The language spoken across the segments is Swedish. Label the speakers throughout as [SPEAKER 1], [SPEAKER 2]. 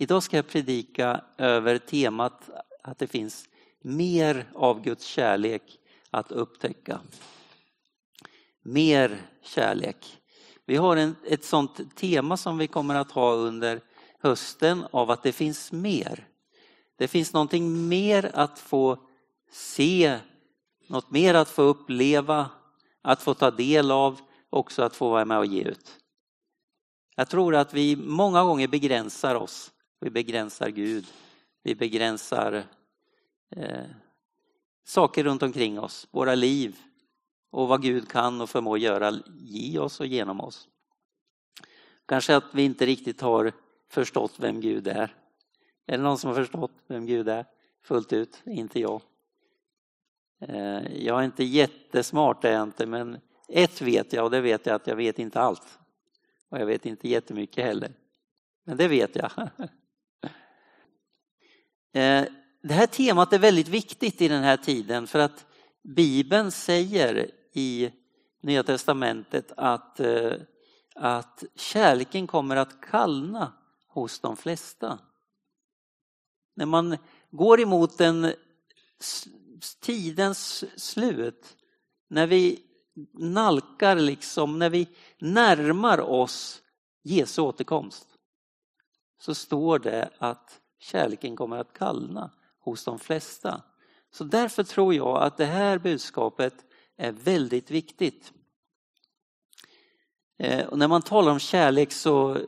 [SPEAKER 1] Idag ska jag predika över temat att det finns mer av Guds kärlek att upptäcka. Mer kärlek. Vi har en, ett sånt tema som vi kommer att ha under hösten av att det finns mer. Det finns någonting mer att få se, något mer att få uppleva, att få ta del av, också att få vara med och ge ut. Jag tror att vi många gånger begränsar oss. Vi begränsar Gud. Vi begränsar eh, saker runt omkring oss, våra liv och vad Gud kan och förmår göra i oss och genom oss. Kanske att vi inte riktigt har förstått vem Gud är. Är det någon som har förstått vem Gud är fullt ut? Inte jag. Eh, jag är inte jättesmart, är jag inte, men ett vet jag och det vet jag att jag vet inte allt. Och jag vet inte jättemycket heller. Men det vet jag. Eh, det här temat är väldigt viktigt i den här tiden för att Bibeln säger i Nya Testamentet att, eh, att kärleken kommer att kallna hos de flesta. När man går emot en tidens slut, när vi nalkar liksom, när vi närmar oss Jesu återkomst, så står det att kärleken kommer att kallna hos de flesta. Så därför tror jag att det här budskapet är väldigt viktigt. Eh, och när man talar om kärlek så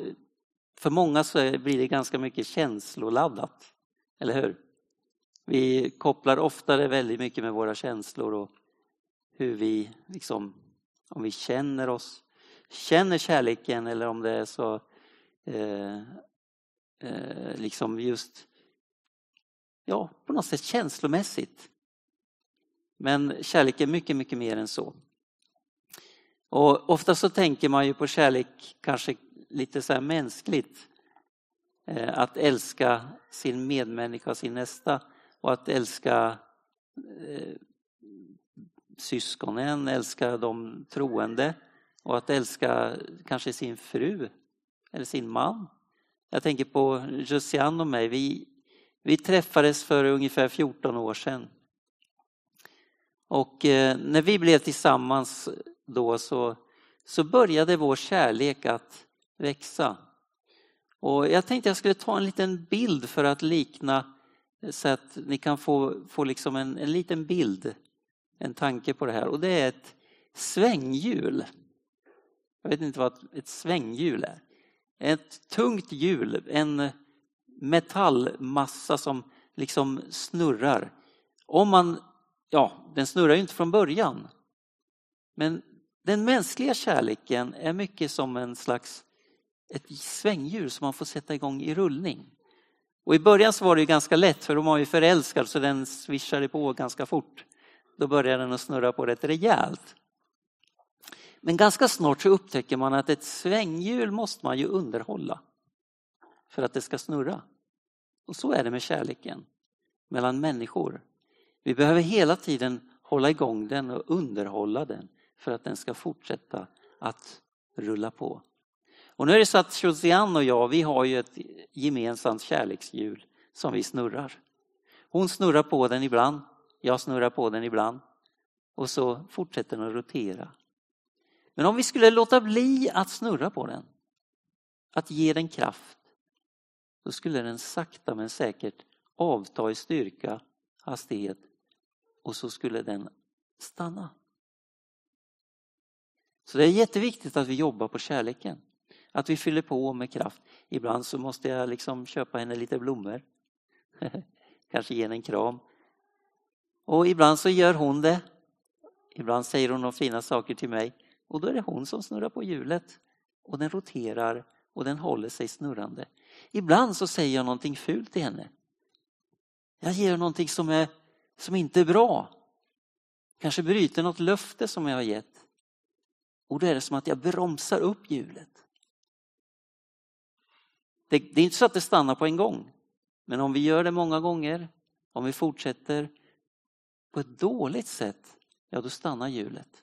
[SPEAKER 1] för många så blir det ganska mycket känsloladdat. Eller hur? Vi kopplar ofta det väldigt mycket med våra känslor och hur vi, liksom, om vi känner oss, känner kärleken eller om det är så eh, eh, liksom just, ja, på något sätt känslomässigt. Men kärlek är mycket, mycket mer än så. Och ofta så tänker man ju på kärlek kanske lite så här mänskligt. Eh, att älska sin medmänniska, sin nästa och att älska eh, syskonen, älska de troende och att älska kanske sin fru eller sin man. Jag tänker på Josiane och mig. Vi, vi träffades för ungefär 14 år sedan. Och eh, när vi blev tillsammans då så, så började vår kärlek att växa. Och jag tänkte jag skulle ta en liten bild för att likna så att ni kan få, få liksom en, en liten bild, en tanke på det här. Och det är ett svänghjul. Jag vet inte vad ett svänghjul är. Ett tungt hjul, en metallmassa som liksom snurrar. Om man, ja, den snurrar ju inte från början. Men den mänskliga kärleken är mycket som en slags ett svänghjul som man får sätta igång i rullning. Och i början så var det ju ganska lätt för de var ju förälskad så den svischade på ganska fort. Då började den att snurra på rätt rejält. Men ganska snart så upptäcker man att ett svänghjul måste man ju underhålla för att det ska snurra. Och så är det med kärleken mellan människor. Vi behöver hela tiden hålla igång den och underhålla den för att den ska fortsätta att rulla på. Och nu är det så att Josiane och jag, vi har ju ett gemensamt kärlekshjul som vi snurrar. Hon snurrar på den ibland, jag snurrar på den ibland och så fortsätter den att rotera. Men om vi skulle låta bli att snurra på den, att ge den kraft, då skulle den sakta men säkert avta i styrka, hastighet och så skulle den stanna. Så det är jätteviktigt att vi jobbar på kärleken. Att vi fyller på med kraft. Ibland så måste jag liksom köpa henne lite blommor. Kanske ge henne en kram. Och ibland så gör hon det. Ibland säger hon de fina saker till mig. Och då är det hon som snurrar på hjulet. Och den roterar och den håller sig snurrande. Ibland så säger jag någonting fult till henne. Jag ger någonting som, är, som inte är bra. Kanske bryter något löfte som jag har gett. Och då är det som att jag bromsar upp hjulet. Det, det är inte så att det stannar på en gång. Men om vi gör det många gånger, om vi fortsätter på ett dåligt sätt, ja då stannar hjulet.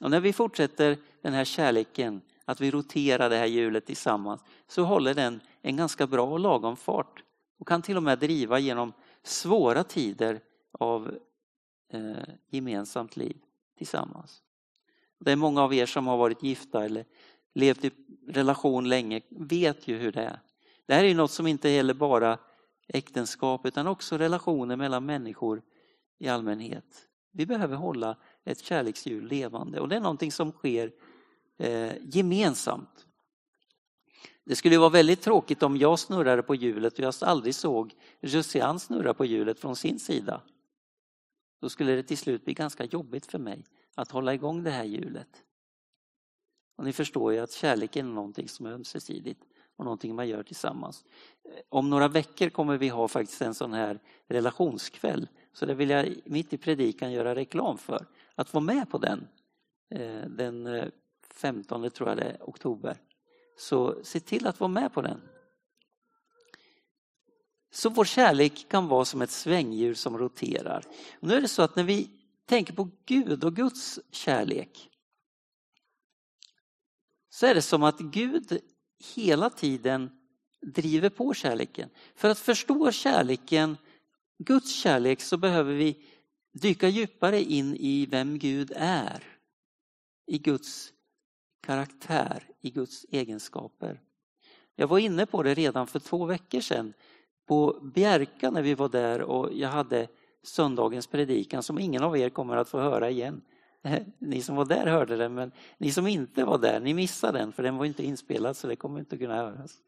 [SPEAKER 1] Och när vi fortsätter den här kärleken, att vi roterar det här hjulet tillsammans, så håller den en ganska bra och lagom fart och kan till och med driva genom svåra tider av eh, gemensamt liv tillsammans. Det är många av er som har varit gifta eller levt i relation länge vet ju hur det är. Det här är något som inte gäller bara äktenskap utan också relationer mellan människor i allmänhet. Vi behöver hålla ett kärlekshjul levande och det är någonting som sker eh, gemensamt. Det skulle vara väldigt tråkigt om jag snurrade på hjulet och jag aldrig såg Josiane snurra på hjulet från sin sida. Då skulle det till slut bli ganska jobbigt för mig att hålla igång det här hjulet. Och ni förstår ju att kärleken är någonting som är ömsesidigt och någonting man gör tillsammans. Eh, om några veckor kommer vi ha faktiskt en sån här relationskväll. Så det vill jag mitt i predikan göra reklam för. Att vara med på den. Eh, den eh, 15 tror jag det är, oktober. Så se till att vara med på den. Så vår kärlek kan vara som ett svängdjur som roterar. Och nu är det så att när vi tänker på Gud och Guds kärlek så är det som att Gud hela tiden driver på kärleken. För att förstå kärleken, Guds kärlek, så behöver vi dyka djupare in i vem Gud är. I Guds karaktär, i Guds egenskaper. Jag var inne på det redan för två veckor sedan på Bjärka när vi var där och jag hade söndagens predikan som ingen av er kommer att få höra igen. Ni som var där hörde den men ni som inte var där, ni missade den för den var inte inspelad så det kommer inte kunna höras.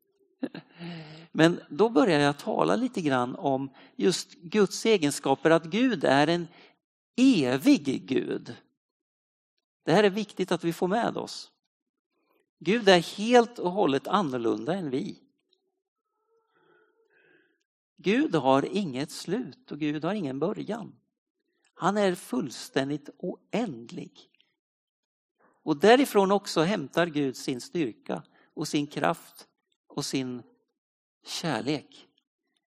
[SPEAKER 1] Men då börjar jag tala lite grann om just Guds egenskaper, att Gud är en evig Gud. Det här är viktigt att vi får med oss. Gud är helt och hållet annorlunda än vi. Gud har inget slut och Gud har ingen början. Han är fullständigt oändlig. Och därifrån också hämtar Gud sin styrka och sin kraft och sin kärlek.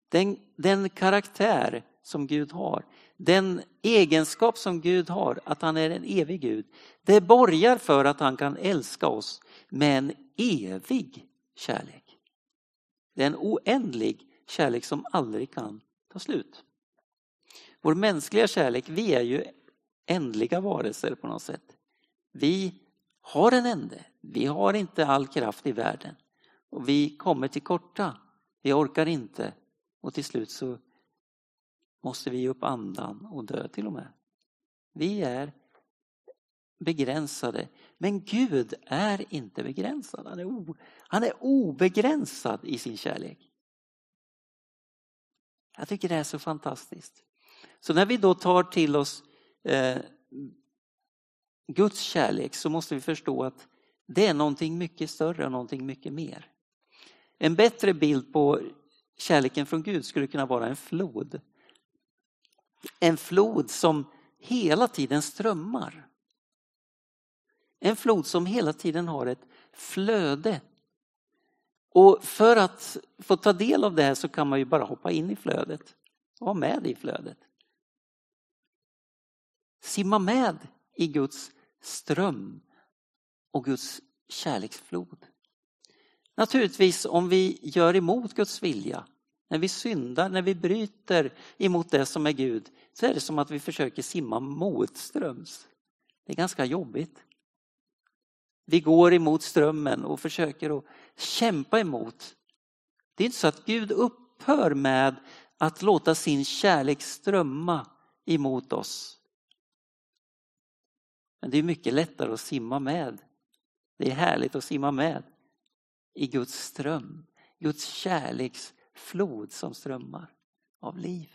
[SPEAKER 1] Den, den karaktär som Gud har, den egenskap som Gud har, att han är en evig Gud, det borgar för att han kan älska oss med en evig kärlek. Det är en oändlig kärlek som aldrig kan ta slut. Vår mänskliga kärlek, vi är ju ändliga varelser på något sätt. Vi har en ände. Vi har inte all kraft i världen. Och vi kommer till korta. Vi orkar inte. Och till slut så måste vi ge upp andan och dö till och med. Vi är begränsade. Men Gud är inte begränsad. Han är, o, han är obegränsad i sin kärlek. Jag tycker det är så fantastiskt. Så när vi då tar till oss eh, Guds kärlek så måste vi förstå att det är någonting mycket större och någonting mycket mer. En bättre bild på kärleken från Gud skulle kunna vara en flod. En flod som hela tiden strömmar. En flod som hela tiden har ett flöde. Och för att få ta del av det här så kan man ju bara hoppa in i flödet och vara med i flödet. Simma med i Guds ström och Guds kärleksflod. Naturligtvis om vi gör emot Guds vilja, när vi syndar, när vi bryter emot det som är Gud, så är det som att vi försöker simma motströms. Det är ganska jobbigt. Vi går emot strömmen och försöker att kämpa emot. Det är inte så att Gud upphör med att låta sin kärlek strömma emot oss. Men det är mycket lättare att simma med. Det är härligt att simma med i Guds ström. Guds kärleksflod som strömmar av liv.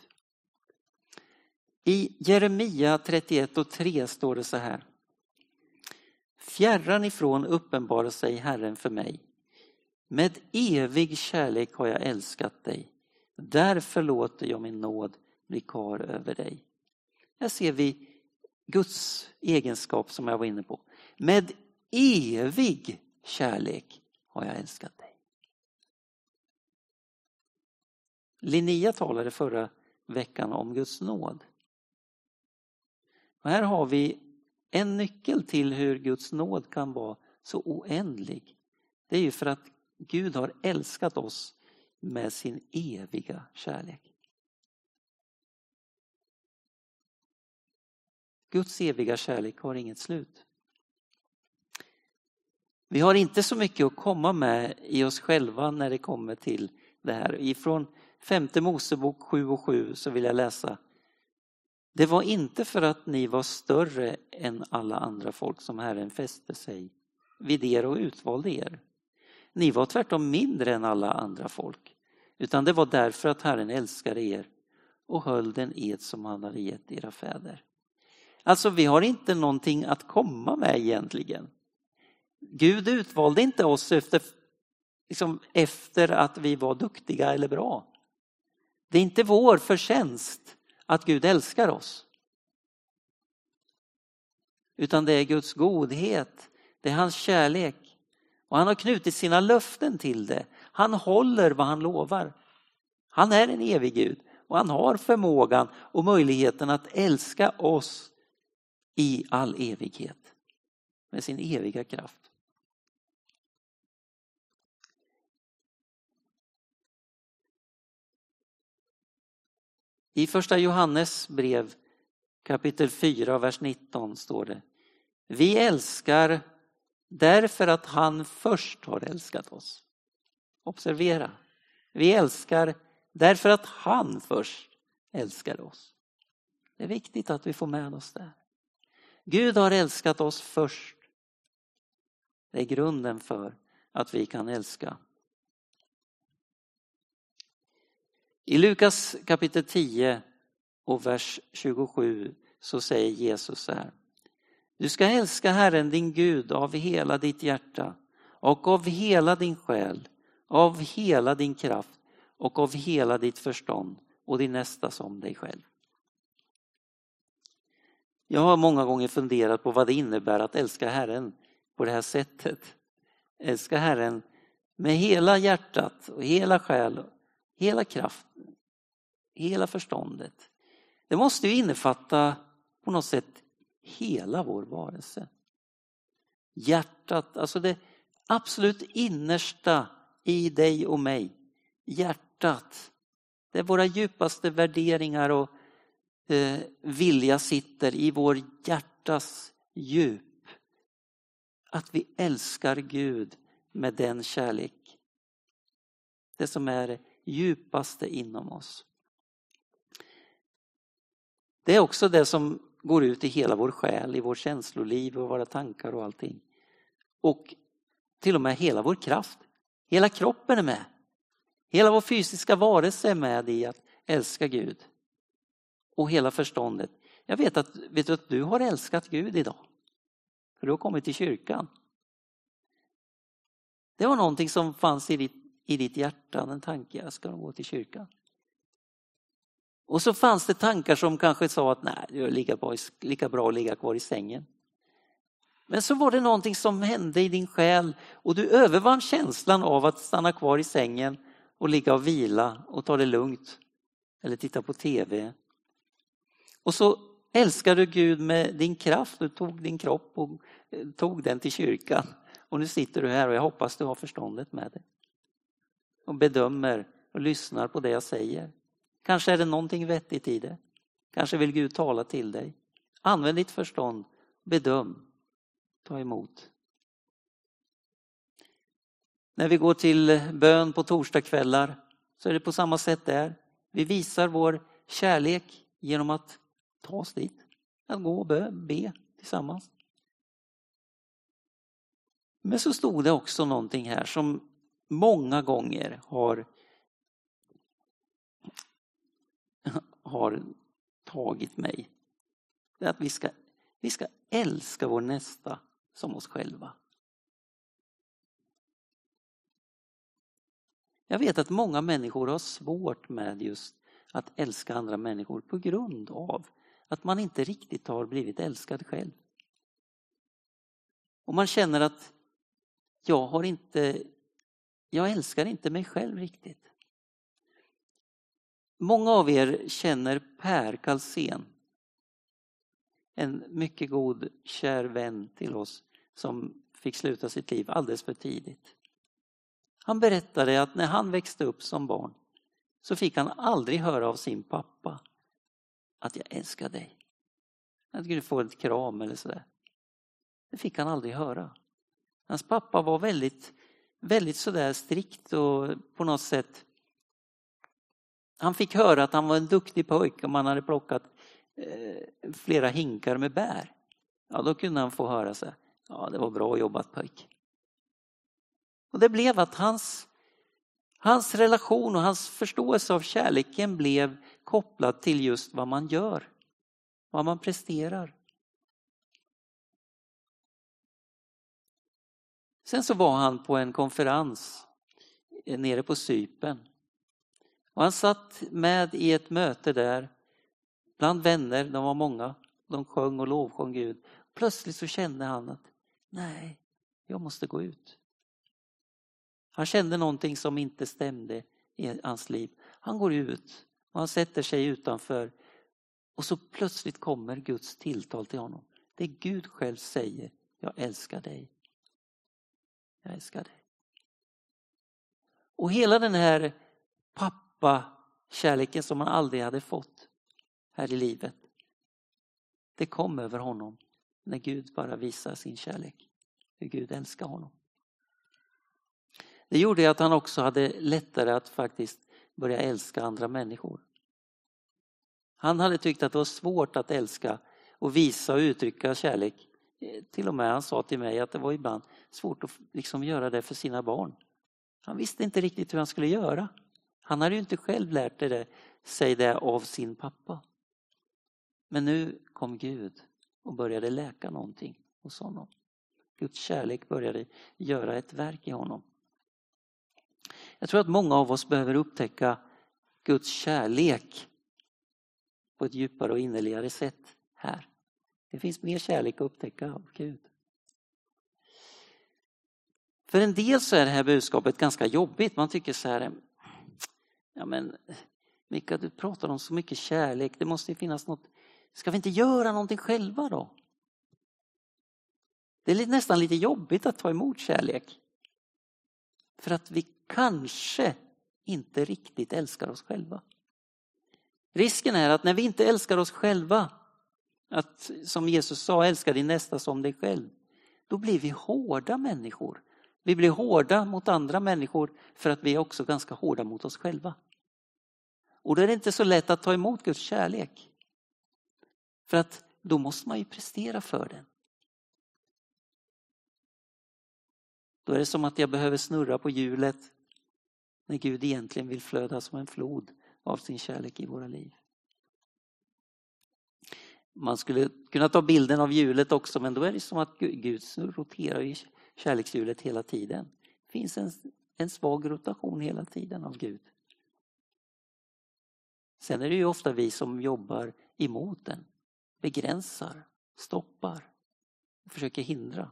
[SPEAKER 1] I Jeremia 31 och 3 står det så här. Fjärran ifrån uppenbarar sig Herren för mig. Med evig kärlek har jag älskat dig. Därför låter jag min nåd bli kvar över dig. Här ser vi Guds egenskap som jag var inne på. Med evig kärlek har jag älskat dig. Linnea talade förra veckan om Guds nåd. Och här har vi en nyckel till hur Guds nåd kan vara så oändlig. Det är ju för att Gud har älskat oss med sin eviga kärlek. Guds eviga kärlek har inget slut. Vi har inte så mycket att komma med i oss själva när det kommer till det här. Ifrån femte Mosebok 7 och 7 så vill jag läsa. Det var inte för att ni var större än alla andra folk som Herren fäste sig vid er och utvalde er. Ni var tvärtom mindre än alla andra folk, utan det var därför att Herren älskade er och höll den ed som han hade gett era fäder. Alltså vi har inte någonting att komma med egentligen. Gud utvalde inte oss efter, liksom, efter att vi var duktiga eller bra. Det är inte vår förtjänst att Gud älskar oss. Utan det är Guds godhet, det är hans kärlek. Och han har knutit sina löften till det. Han håller vad han lovar. Han är en evig Gud och han har förmågan och möjligheten att älska oss i all evighet med sin eviga kraft. I första Johannes brev kapitel 4, vers 19 står det. Vi älskar därför att han först har älskat oss. Observera, vi älskar därför att han först älskade oss. Det är viktigt att vi får med oss det. Gud har älskat oss först. Det är grunden för att vi kan älska. I Lukas kapitel 10 och vers 27 så säger Jesus så här. Du ska älska Herren din Gud av hela ditt hjärta och av hela din själ, av hela din kraft och av hela ditt förstånd och din nästa som dig själv. Jag har många gånger funderat på vad det innebär att älska Herren på det här sättet. Älska Herren med hela hjärtat och hela själ, kraften, hela förståndet. Det måste ju innefatta på något sätt hela vår varelse. Hjärtat, alltså det absolut innersta i dig och mig. Hjärtat. Det är våra djupaste värderingar och eh, vilja sitter i vår hjärtas djup. Att vi älskar Gud med den kärlek. Det som är det djupaste inom oss. Det är också det som går ut i hela vår själ, i vårt känsloliv och våra tankar och allting. Och till och med hela vår kraft. Hela kroppen är med. Hela vår fysiska varelse är med i att älska Gud. Och hela förståndet. Jag vet att, vet du, att du har älskat Gud idag. För du har kommit till kyrkan. Det var någonting som fanns i ditt, i ditt hjärta, en tanke, ska de gå till kyrkan. Och så fanns det tankar som kanske sa att nej, det är lika bra, lika bra att ligga kvar i sängen. Men så var det någonting som hände i din själ och du övervann känslan av att stanna kvar i sängen och ligga och vila och ta det lugnt. Eller titta på tv. Och så älskade du Gud med din kraft, du tog din kropp och eh, tog den till kyrkan. Och nu sitter du här och jag hoppas du har förståndet med dig. Och bedömer och lyssnar på det jag säger. Kanske är det någonting vettigt i det. Kanske vill Gud tala till dig. Använd ditt förstånd, bedöm, ta emot. När vi går till bön på torsdagskvällar så är det på samma sätt där. Vi visar vår kärlek genom att ta oss dit. Att gå och be, be tillsammans. Men så stod det också någonting här som många gånger har har tagit mig. Det är att vi ska, vi ska älska vår nästa som oss själva. Jag vet att många människor har svårt med just att älska andra människor på grund av att man inte riktigt har blivit älskad själv. Och man känner att jag har inte, jag älskar inte mig själv riktigt. Många av er känner Per Kalsén. En mycket god, kär vän till oss som fick sluta sitt liv alldeles för tidigt. Han berättade att när han växte upp som barn så fick han aldrig höra av sin pappa att jag älskar dig. Att du få ett kram eller sådär. Det fick han aldrig höra. Hans pappa var väldigt, väldigt sådär strikt och på något sätt han fick höra att han var en duktig pojke om han hade plockat eh, flera hinkar med bär. Ja, då kunde han få höra så här, ja det var bra jobbat pojk. Och det blev att hans, hans relation och hans förståelse av kärleken blev kopplad till just vad man gör, vad man presterar. Sen så var han på en konferens eh, nere på Sypen. Och han satt med i ett möte där bland vänner, de var många, de sjöng och lovsjöng Gud. Plötsligt så kände han att nej, jag måste gå ut. Han kände någonting som inte stämde i hans liv. Han går ut och han sätter sig utanför och så plötsligt kommer Guds tilltal till honom. Det Gud själv säger, jag älskar dig. Jag älskar dig. Och hela den här pappa-kärleken som han aldrig hade fått här i livet. Det kom över honom när Gud bara visar sin kärlek. Hur Gud älskar honom. Det gjorde att han också hade lättare att faktiskt börja älska andra människor. Han hade tyckt att det var svårt att älska och visa och uttrycka kärlek. Eh, till och med han sa till mig att det var ibland svårt att liksom göra det för sina barn. Han visste inte riktigt hur han skulle göra. Han hade ju inte själv lärt det, sig det av sin pappa. Men nu kom Gud och började läka någonting hos honom. Guds kärlek började göra ett verk i honom. Jag tror att många av oss behöver upptäcka Guds kärlek på ett djupare och innerligare sätt här. Det finns mer kärlek att upptäcka av Gud. För en del så är det här budskapet ganska jobbigt. Man tycker så här, ja men Mika du pratar om så mycket kärlek, det måste ju finnas något. Ska vi inte göra någonting själva då? Det är nästan lite jobbigt att ta emot kärlek. För att vi kanske inte riktigt älskar oss själva. Risken är att när vi inte älskar oss själva, att som Jesus sa, älska din nästa som dig själv, då blir vi hårda människor. Vi blir hårda mot andra människor för att vi är också ganska hårda mot oss själva. Och då är det inte så lätt att ta emot Guds kärlek. För att då måste man ju prestera för den. Då är det som att jag behöver snurra på hjulet när Gud egentligen vill flöda som en flod av sin kärlek i våra liv. Man skulle kunna ta bilden av hjulet också men då är det som att Gud roterar i kärlekshjulet hela tiden. Det finns en, en svag rotation hela tiden av Gud. Sen är det ju ofta vi som jobbar emot den, begränsar, stoppar, försöker hindra.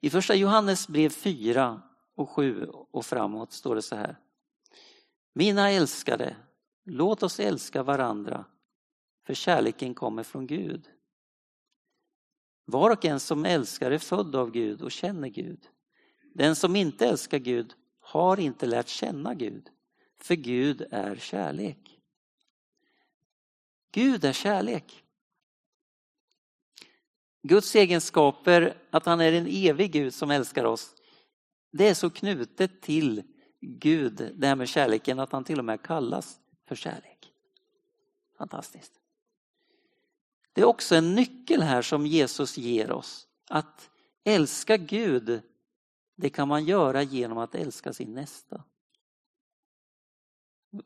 [SPEAKER 1] I första Johannes brev 4 och 7 och framåt står det så här. Mina älskade, låt oss älska varandra, för kärleken kommer från Gud. Var och en som älskar är född av Gud och känner Gud. Den som inte älskar Gud har inte lärt känna Gud, för Gud är kärlek. Gud är kärlek. Guds egenskaper, att han är en evig Gud som älskar oss, det är så knutet till Gud, det här med kärleken, att han till och med kallas för kärlek. Fantastiskt. Det är också en nyckel här som Jesus ger oss. Att älska Gud, det kan man göra genom att älska sin nästa.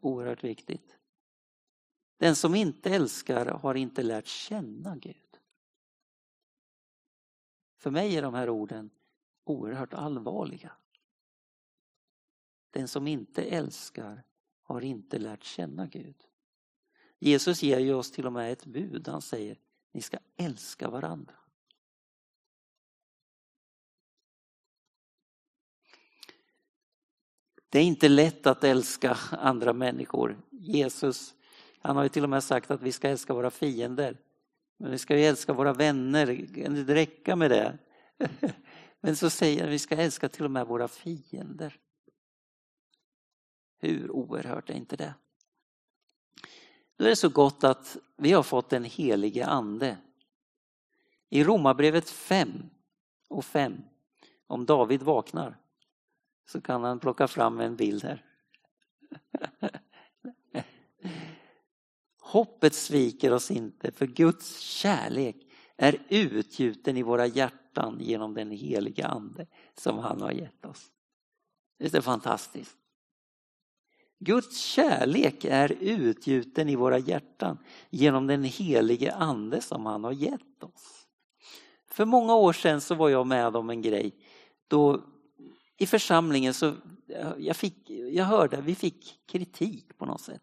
[SPEAKER 1] Oerhört viktigt. Den som inte älskar har inte lärt känna Gud. För mig är de här orden oerhört allvarliga. Den som inte älskar har inte lärt känna Gud. Jesus ger ju oss till och med ett bud. Han säger ni ska älska varandra. Det är inte lätt att älska andra människor. Jesus han har ju till och med sagt att vi ska älska våra fiender. Men vi ska ju älska våra vänner, kan det räcka med det? Men så säger han att vi ska älska till och med våra fiender. Hur oerhört är inte det? Då är det så gott att vi har fått den helige ande. I Romarbrevet 5 och 5, om David vaknar, så kan han plocka fram en bild här. Hoppet sviker oss inte, för Guds kärlek är utgjuten i våra hjärtan genom den heliga Ande som han har gett oss. Det är fantastiskt. Guds kärlek är utgjuten i våra hjärtan genom den helige Ande som han har gett oss. För många år sedan så var jag med om en grej då i församlingen så jag, fick, jag hörde vi fick kritik på något sätt.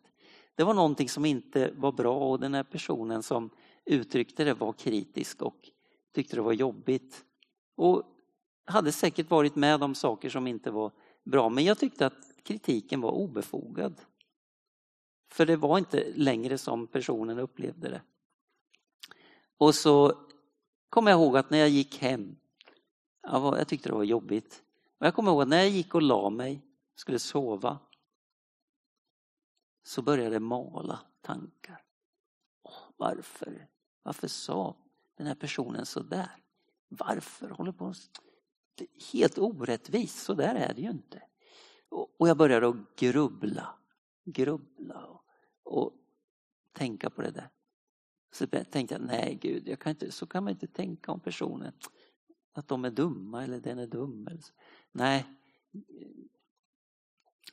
[SPEAKER 1] Det var någonting som inte var bra och den här personen som uttryckte det var kritisk och tyckte det var jobbigt. Och hade säkert varit med om saker som inte var bra men jag tyckte att kritiken var obefogad. För det var inte längre som personen upplevde det. Och så kommer jag ihåg att när jag gick hem, jag, tyckte det var jobbigt. Och jag kommer ihåg att när jag gick och la mig, skulle sova, så började det mala tankar. varför? Varför sa den här personen så där? Varför håller på Helt orättvist, så där är det ju inte. Och jag började att grubbla, grubbla och, och tänka på det där. Så tänkte jag, nej Gud, jag kan inte, så kan man inte tänka om personen. Att de är dumma eller den är dum. Eller så. Nej,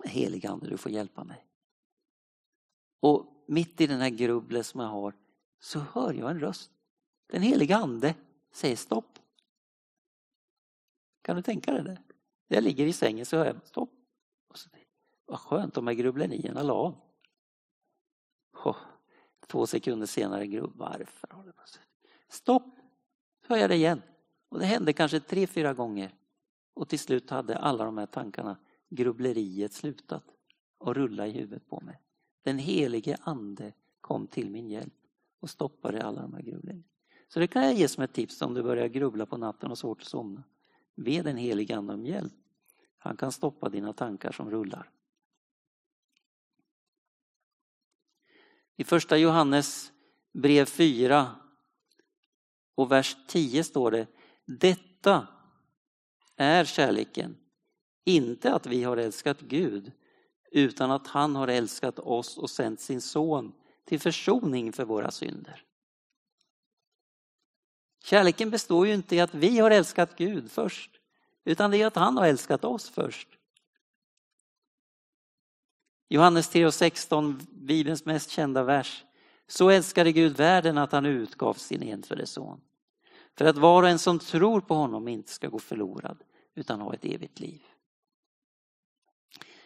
[SPEAKER 1] heligande du får hjälpa mig. Och mitt i den här grubblet som jag har så hör jag en röst. Den heliga ande säger stopp. Kan du tänka dig det? Jag ligger i sängen så hör jag stopp. Vad skönt, de här grubblerierna la av. Oh, två sekunder senare, grubb, varför Stopp! Så hör jag det igen. Och det hände kanske tre, fyra gånger. Och till slut hade alla de här tankarna, grubbleriet slutat och rulla i huvudet på mig. Den helige ande kom till min hjälp och stoppade alla de här grubblerierna. Så det kan jag ge som ett tips om du börjar grubbla på natten och har svårt att somna. Be den helige ande om hjälp. Han kan stoppa dina tankar som rullar. I första Johannes brev 4 och vers 10 står det Detta är kärleken, inte att vi har älskat Gud utan att han har älskat oss och sänt sin son till försoning för våra synder. Kärleken består ju inte i att vi har älskat Gud först. Utan det är att han har älskat oss först. Johannes 3.16, Bibelns mest kända vers. Så älskade Gud världen att han utgav sin enfödde son. För att var och en som tror på honom inte ska gå förlorad utan ha ett evigt liv.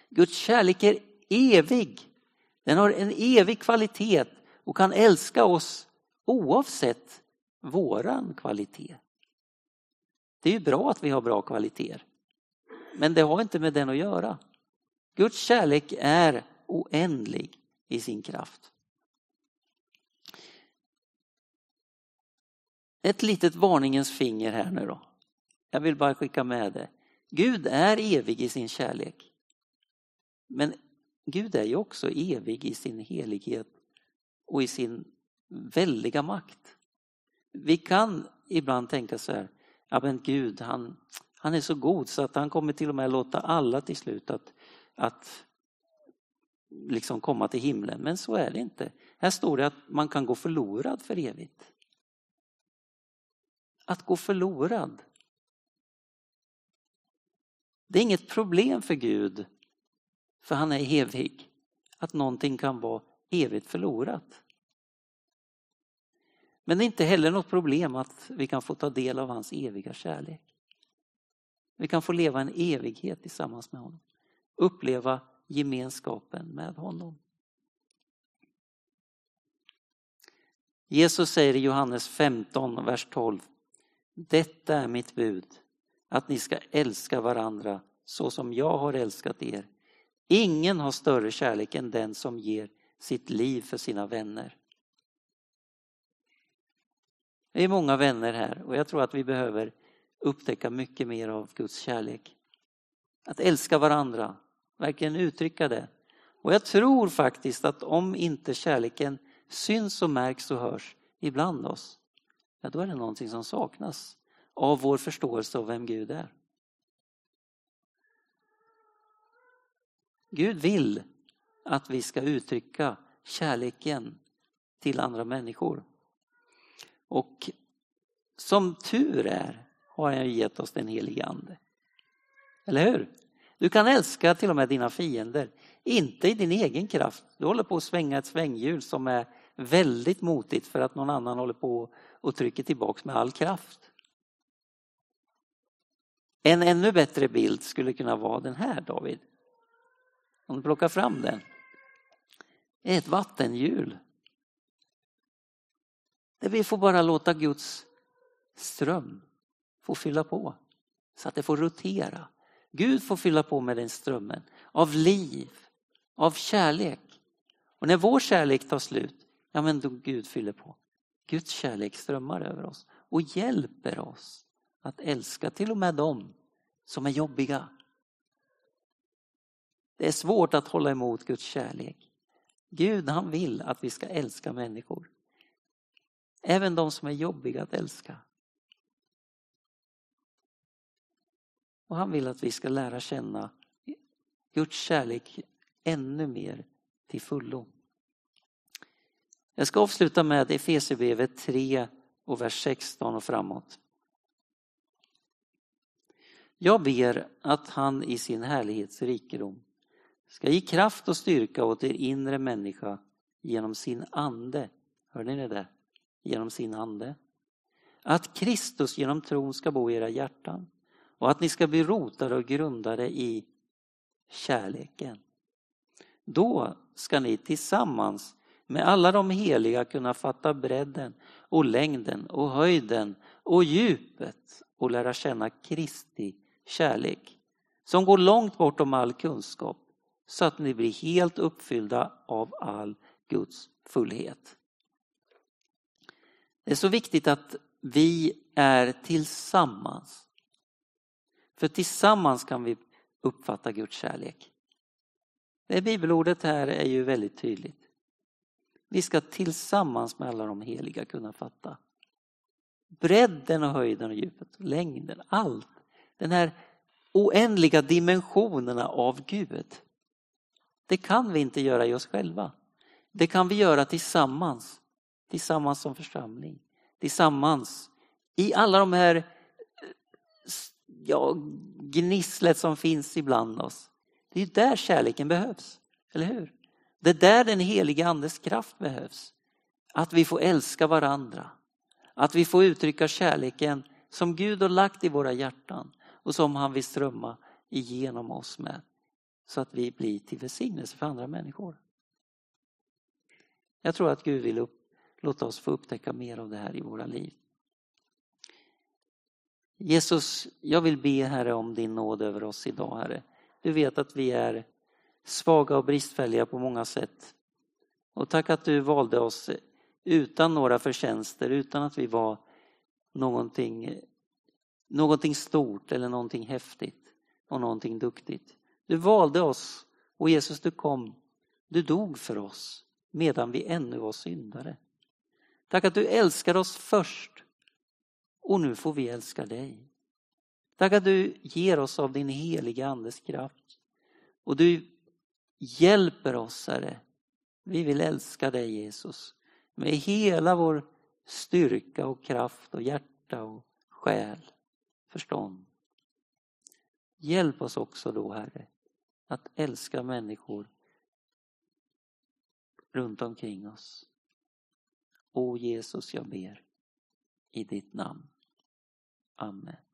[SPEAKER 1] Guds kärlek är evig. Den har en evig kvalitet och kan älska oss oavsett våran kvalitet. Det är ju bra att vi har bra kvaliteter. Men det har inte med den att göra. Guds kärlek är oändlig i sin kraft. Ett litet varningens finger här nu då. Jag vill bara skicka med det. Gud är evig i sin kärlek. Men Gud är ju också evig i sin helighet och i sin väldiga makt. Vi kan ibland tänka så här, ja men Gud han, han är så god så att han kommer till och med låta alla till slut att, att liksom komma till himlen. Men så är det inte. Här står det att man kan gå förlorad för evigt. Att gå förlorad. Det är inget problem för Gud, för han är evig, att någonting kan vara evigt förlorat. Men det är inte heller något problem att vi kan få ta del av hans eviga kärlek. Vi kan få leva en evighet tillsammans med honom. Uppleva gemenskapen med honom. Jesus säger i Johannes 15, vers 12. Detta är mitt bud, att ni ska älska varandra så som jag har älskat er. Ingen har större kärlek än den som ger sitt liv för sina vänner. Det är många vänner här och jag tror att vi behöver upptäcka mycket mer av Guds kärlek. Att älska varandra, verkligen uttrycka det. Och jag tror faktiskt att om inte kärleken syns och märks och hörs ibland oss, ja då är det någonting som saknas av vår förståelse av vem Gud är. Gud vill att vi ska uttrycka kärleken till andra människor. Och som tur är har han gett oss den helige Ande. Eller hur? Du kan älska till och med dina fiender, inte i din egen kraft. Du håller på att svänga ett svänghjul som är väldigt motigt för att någon annan håller på och trycker tillbaks med all kraft. En ännu bättre bild skulle kunna vara den här David. Om du plockar fram den. Det är Ett vattenhjul. Där vi får bara låta Guds ström få fylla på så att det får rotera. Gud får fylla på med den strömmen av liv, av kärlek. Och när vår kärlek tar slut, ja men då Gud fyller på. Guds kärlek strömmar över oss och hjälper oss att älska till och med dem som är jobbiga. Det är svårt att hålla emot Guds kärlek. Gud han vill att vi ska älska människor. Även de som är jobbiga att älska. Och han vill att vi ska lära känna Guds kärlek ännu mer till fullo. Jag ska avsluta med Efesierbrevet 3 och vers 16 och framåt. Jag ber att han i sin härlighetsrikedom ska ge kraft och styrka åt er inre människa genom sin ande. Hörde ni det? Genom sin ande. Att Kristus genom tron ska bo i era hjärtan och att ni ska bli rotade och grundade i kärleken. Då ska ni tillsammans med alla de heliga kunna fatta bredden och längden och höjden och djupet och lära känna Kristi kärlek som går långt bortom all kunskap så att ni blir helt uppfyllda av all Guds fullhet. Det är så viktigt att vi är tillsammans. För tillsammans kan vi uppfatta Guds kärlek. Det bibelordet här är ju väldigt tydligt. Vi ska tillsammans med alla de heliga kunna fatta. Bredden och höjden och djupet, längden, allt. Den här oändliga dimensionerna av Gud. Det kan vi inte göra i oss själva. Det kan vi göra tillsammans. Tillsammans som församling. Tillsammans i alla de här ja, gnisslet som finns ibland oss. Det är där kärleken behövs, eller hur? Det är där den helige andes kraft behövs. Att vi får älska varandra. Att vi får uttrycka kärleken som Gud har lagt i våra hjärtan och som han vill strömma igenom oss med. Så att vi blir till välsignelse för andra människor. Jag tror att Gud vill upp, låta oss få upptäcka mer av det här i våra liv. Jesus, jag vill be Herre om din nåd över oss idag Herre. Du vet att vi är svaga och bristfälliga på många sätt. Och tack att du valde oss utan några förtjänster, utan att vi var någonting, någonting stort eller någonting häftigt och någonting duktigt. Du valde oss och Jesus du kom, du dog för oss medan vi ännu var syndare. Tack att du älskar oss först och nu får vi älska dig. Tack att du ger oss av din heliga Andes kraft. Och du hjälper oss, Herre. Vi vill älska dig, Jesus, med hela vår styrka och kraft och hjärta och själ, förstånd. Hjälp oss också då, Herre, att älska människor runt omkring oss. O Jesus, jag ber i ditt namn. Amen.